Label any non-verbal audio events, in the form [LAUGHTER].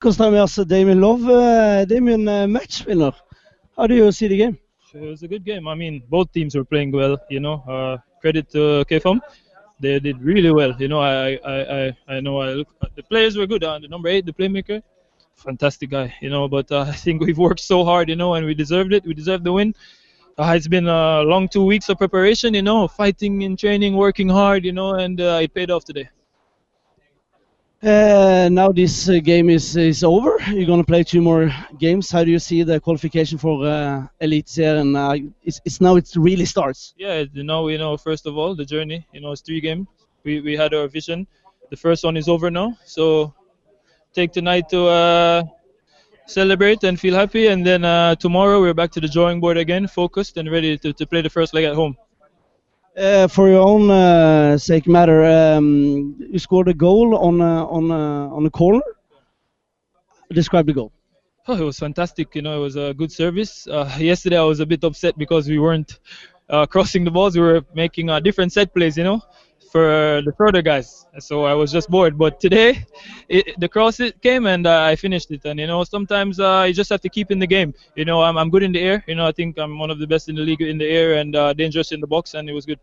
Costa Mears, Damion Lowe. Uh, Damion, uh, match winner. How do you see the game? It was a good game. I mean, both teams were playing well. You know, uh, credit to KFUM. They did really well. You know, I I, I, I know I look, the players were good. Uh, the number eight, the playmaker, fantastic guy. You know, but uh, [LAUGHS] I think we've worked so hard. You know, and we deserved it. We deserved the win. Uh, it's been a long two weeks of preparation. You know, fighting in training, working hard. You know, and uh, it paid off today. Uh, now this uh, game is is over. You're gonna play two more games. How do you see the qualification for uh, Eliteserien? Uh, it's, it's now it really starts. Yeah, you know, you know, first of all, the journey. You know, it's three games. We we had our vision. The first one is over now. So take tonight to uh, celebrate and feel happy, and then uh, tomorrow we're back to the drawing board again, focused and ready to, to play the first leg at home. Uh, for your own uh, sake matter, um, you scored a goal on uh, on uh, on a corner. Describe the goal. Oh, it was fantastic. You know, it was a good service. Uh, [LAUGHS] yesterday I was a bit upset because we weren't uh, crossing the balls. We were making uh, different set plays. You know, for the further guys. So I was just bored. But today, [LAUGHS] it, the cross it came and uh, I finished it. And you know, sometimes uh, you just have to keep in the game. You know, I'm, I'm good in the air. You know, I think I'm one of the best in the league in the air and uh, dangerous in the box, and it was good.